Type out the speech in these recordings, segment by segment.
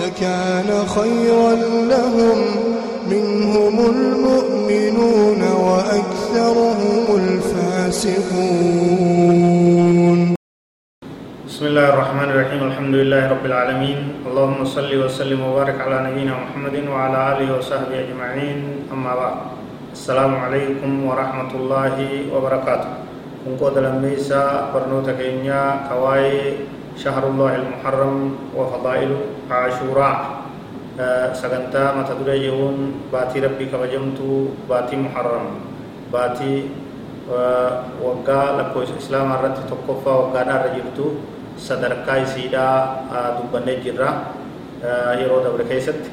لكان خيرا لهم. منهم المؤمنون وأكثرهم الفاسقون. بسم الله الرحمن الرحيم. الحمد لله رب العالمين. اللهم صل وسلم وبارك على نبينا محمد وعلى آله وصحبه أجمعين. أما بعد السلام عليكم ورحمة الله وبركاته. كنكو دلميسا برنوتا كينيا كواي شهر الله المحرم وفضائل عاشوراء سغنتا متى دريون باتي ربي كبجمتو باتي محرم باتي وقا لكو اسلام الرد تقفى وقا دار جرتو sadarkaa isiidhaa dubbanne jirra yeroo dabre keessatti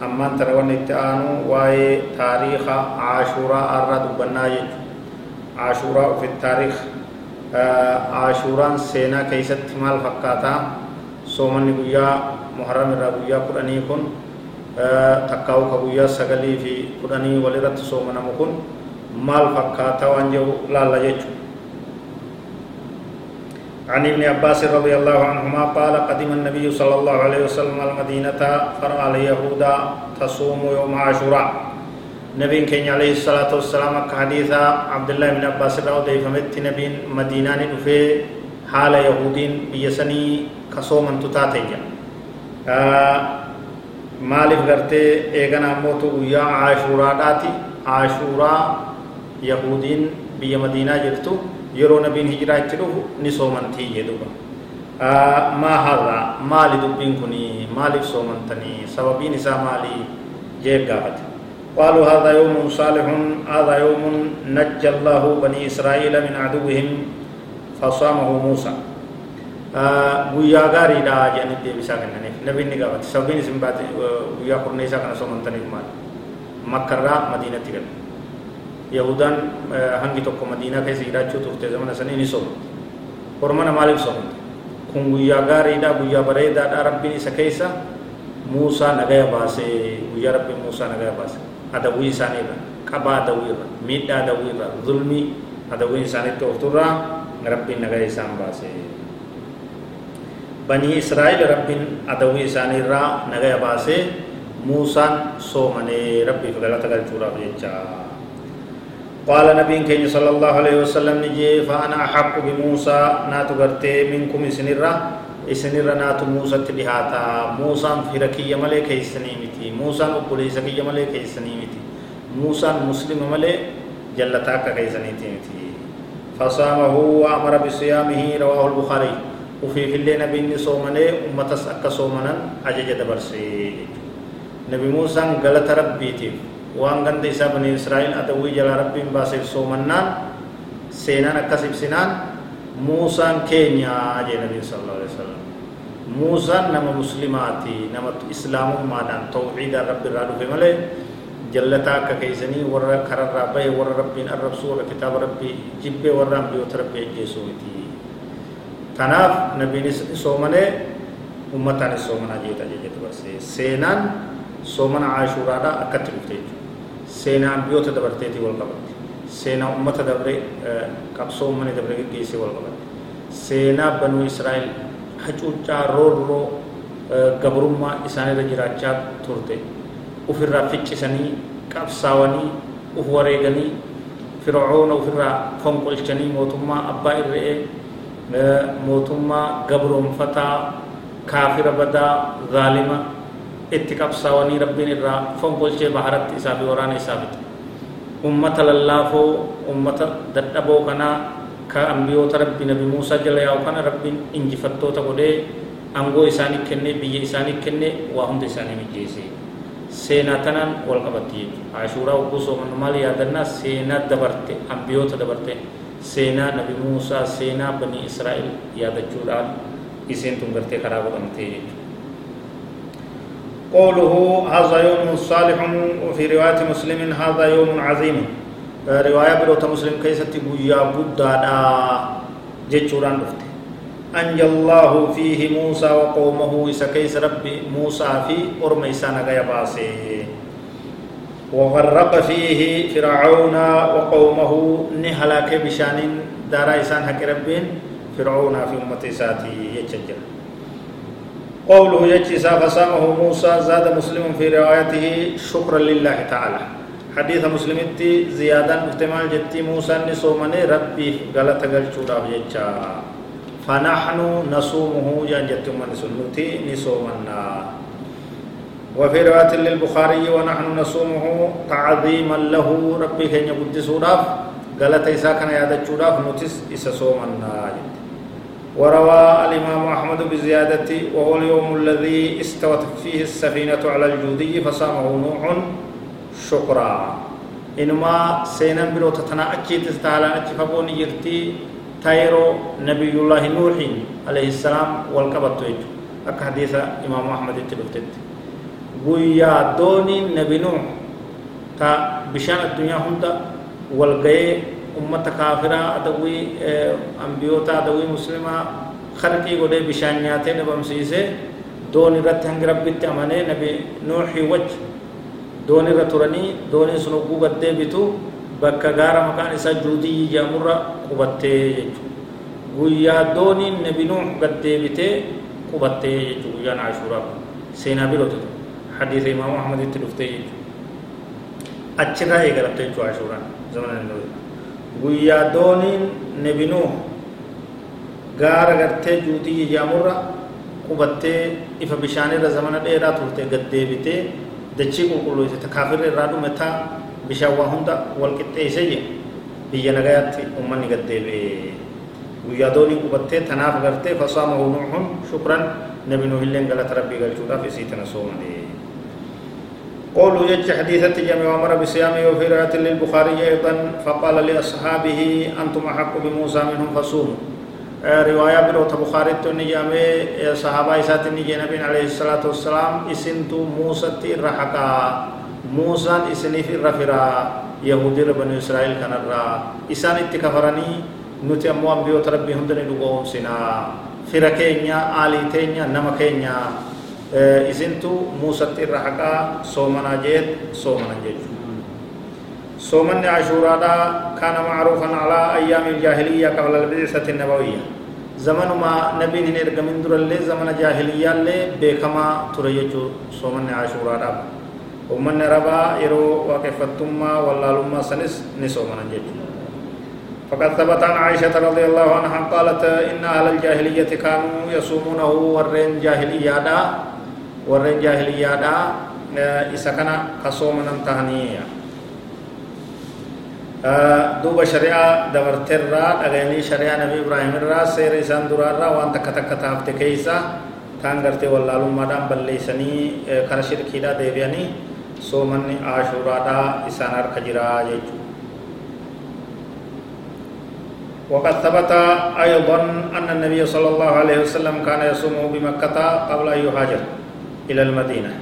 ammaan tana wanni itti aanu waa'ee taariika caashuuraa irraa dubbannaa jechu caashuuraa ofit taariika ashuuraan seenaa keessatti maal fakkaataa soomanni guyyaa muharram irraa guyyaa kudhanii kun takkaa'u ka guyyaa sagalii fi kudhanii walirratti soomanamu kun maal fakkaataa waan jedhu laalla jechu عن ابن عباس رضي الله عنهما قال قدم النبي صلى الله عليه وسلم المدينة فرأى اليهود تصوم يوم عاشوراء نبي كين عليه الصلاة والسلام كحديث عبد الله بن عباس الرضي فمت نبي مدينة نفي حال يهودين بيسني كصوما تتاتيجا آه maaliif gartee eegana ammootu guyyaa caashuuraadhaati caashuuraa yahudiin biyya madiinaa jirtu yeroo nabiin hijiraa itti dhufu ni soomantii jedhuba maa har'a maali dubbiin kun maaliif soomantanii sababiin isaa maali jee gaafate قالوا هذا يوم صالح هذا يوم نجى الله بني إسرائيل من عدوهم فصامه موسى. آه، ويا غاري دا جاني دي بيسامن نني نبي ني غابت. سبين سمبات آه، ويا قرني ساكن سومن تني ما مكة را مدينة تيغل يهودان آه، هانغي توكو مدينة كاي سيدا چو توفت زمان سني ني سو قرمن مالك سو كون ويا غاري دا ويا بري دا ربي سكيسا موسى نغي باسي. ويا ربي موسى نغي باسي. Adawwii isaaniirra qabaa adawwiirra miidhaa adawwiirra zulmii adawwiin isaanitti oofturraa rabbiin nagaya isaan baase banii israa'el rabbiin adawwii isaaniirraa nagaya baasee muusaan soomanee rabbiif galata galchuudhaaf jecha قال نبي كين صلى الله عليه وسلم نجي فأنا أحق بموسى ناتو غرتي منكم سنرة isinirra naatu muusatti dhihaataa muusaan fira kiyya malee keeysanii miti muusaan obboleeysa kiyya malee keeysanii miti muusaan muslima malee jallataa akka keeysaniiti miti fasaamahu wa amara bisiyaamihi rawaahu lbukaarii ufiifillee nabiinni soomanee ummatas akka soomanan ajaja dabarsee nabi muusaan galata rabbiitiif waan ganda isaa bani israa'el adawwii jalaa rabbiin baaseef soomannaan seenaan akkas ibsinaan jee nabiin sallallahu alaihi wasallam muusaan nama muslimaati nama islaamummaadhaan tawxiidaan rabbi irraa dhufe malee jallataa akka keeysanii warra kararraa bahe warra rabbiin arrabsuu warra kitaaba rabbii jibbee warra ambiyoota rabbii ajjeesuu miti tanaaf nabiinis soomanee ummataanis soomanaa jeeta jecha dabarsee seenaan soomana caashuuraadhaa akkatti dhufte jechuudha seenaa ambiyoota dabarteetii wal qabatte seenaa ummata dabre qabsoo ummani dabre geggeessee wal qabatte seenaa banuu israa'el hacuuccaa roorroo gabrummaa isaanirra jiraachaa turte ufirraa ficcisanii qabsaawanii uf wareeganii fircoona ufirraa fonqolchanii mootummaa abbaa irre'ee mootummaa gabroonfataa kaafira badaa zaalima itti qabsaawanii rabbiin irraa fonqolchee baharatti isaa fi waraana isaa fixe ummata lallaafoo ummata dadhaboo kanaa ka ambiyoota rabbi nabi muusaa jala yaa'u kana rabbiin injifattoota godhee angoo isaanii kennee biyya isaanii kennee waa hunda isaanii mijjeese seenaa tanaan wal qabatti jechuudha ashuuraa ugguu soomannu maal yaadannaa seenaa dabarte ambiyoota dabarte seenaa nabi muusaa seenaa banii israa'el yaadachuudhaan isiin tun gartee karaa godhamtee jechuudha قوله هذا يوم صالح وفي رواية مسلم هذا يوم عظيم. رواية بلوت مسلم كيست بويا بودا جيتشوران دفت أنجى الله فيه موسى وقومه إسا كيس ربي موسى في أرميسان غيا باسي. وغرق فيه فرعون وقومه نهلاك بشان دارا إسان حق ربين فرعون في أمة ساتي يتشجر. قوله يجسا فسامه موسى زاد مسلم في روايته شكرا لله تعالى. حديث مسلم تي زيادة احتمال جتي موسى نسومني ربي غلط غلطورا يجا. فنحن نصومه جان جتي من سنتي نسومنا. وفي رواية للبخاري ونحن نصومه تعظيما له ربي كن يبدي سوراف. غلط إسا كان يادة سوراف نتس إسا سومنا. جتي وروى الإمام أحمد بزيادة وهو اليوم الذي استوت فيه السفينة على الجودي فصامه نوح شكرا. إنما سينا بلو تتنا أجي تستعلا أجي فبوني يرتي تايرو نبي الله نوح عليه السلام والكبت يجو أك حديث إمام أحمد التلفتت ويا دوني نبي نوح تا بشان الدنيا هندا والغيه ummata kaafiraa adawii ambiyoota adawii muslimaa kharqii godhee bishaan nyaatee dhabamsiisee doon irratti hangi rabbitti amanee nabi nuuxii waj doon irra turanii dooniin sun hogguu gaddee bitu bakka gaara maqaan isaa juudiyyi jedhamurra qubattee jechuudha guyyaa dooniin nabi nuux gaddee bitee qubattee jechuudha guyyaan ashuuraa seenaa biroota hadiisa imaamu ahmaditti dhuftee jechuudha achirraa eegalatte jechuudha ashuuraan zamana nabi guyyaa dooniin nebinuu gaara gartee juutii jaamurra qubattee ifa bishaanirra zamana dheeraa turte gaddeebitee dachii qulqulloysite kaafirra irraa dhume taa bishaan waa hunda wal qixxeeyse je biyya nagayaatti ummanni gaddeebi'e guyyaa doonii qubattee tanaaf gartee fasaamahu nuuxun shukran nebinuu illeen galata rabbii galchuudhaaf isii tana soomane قولوا يج حديثة جمع ومر بصيامه وفي رواية للبخاري أيضا فقال لأصحابه أنتم أحق بموسى منهم فصوموا. رواية بروت بخاري تنجامي صحابة إسات نبي عليه الصلاة والسلام إسنتو موسى الرحقا موسى إسني في الرفرا يهودي بني إسرائيل كان الرا إسان اتكفرني نتي أمو أنبيوت ربي هندني لقوهم سنا. فركينيا آلي تينيا نمكينيا. Isintu muusatti irra haqaa soomanaa jeet soomanan jechuudha soomanni ashuuraadhaa kaana macruufan calaa ayyaami iljaahiliyyaa qabla albicsati nabawiyya zamanuma nabiin hin ergamin durallee zamana jaahiliyyaallee beekamaa ture jechuu soomanni ashuuraadhaaf ummanni arabaa yeroo waaqeffattummaa wallaalummaa sanis ni soomanan jechuudha فقد ثبت عن عائشة رضي الله عنها قالت إن أهل الجاهلية كانوا يصومونه ورين جاهلية warreen jaahiliyyaadha isa kana kasoomanan tahaniya duuba shari'aa dabarterraa dhagayanii shari'aa nabi ibraahim irraa seera isaan duraarraa waan takka takka taafte keeysa taan gartee wallaalummaadhaan balleeysanii kara shirkiidha deebi'anii soomanni aashuuraadha isaan harka jiraa jechuu وقد ثبت أيضا أن النبي صلى الله عليه وسلم كان يصوم بمكة قبل أن يهاجر إلى المدينة.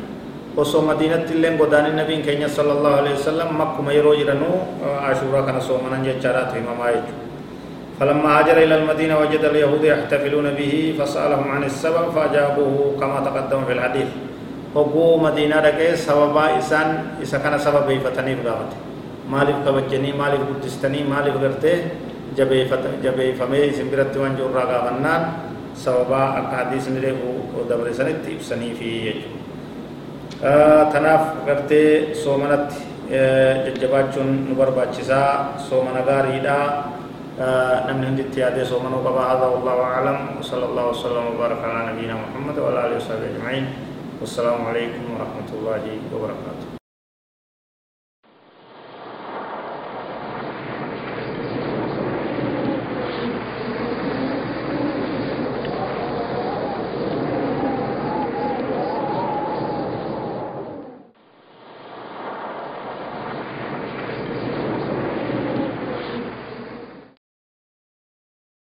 وصو مدينة اللين قدان النبي كينيا صلى الله عليه وسلم مكة ميرو جرنو عاشورا كان صومنا جتشارات إمام فلما هاجر إلى المدينة وجد اليهود يحتفلون به فسألهم عن السبب فأجابوه كما تقدم في الحديث. hogguu madiinaa dhaqee sababaa isaan isa kana sababeeffataniif gaafate maaliif kabajjanii maaliif guddistanii maaliif gartee jabeeffamee isin biratti waan jiru irraa gaafannaan sababaa akka hadiisni reefu dabre sanitti ibsaniifi jechuudha tanaaf gartee soomanatti jajjabaachuun nu barbaachisaa soomana gaariidha namni hundi itti yaadee soomanuu qaba hada wallahu aclam وصلى الله وسلم وبارك على نبينا محمد وعلى اله وصحبه اجمعين والسلام عليكم ورحمه الله وبركاته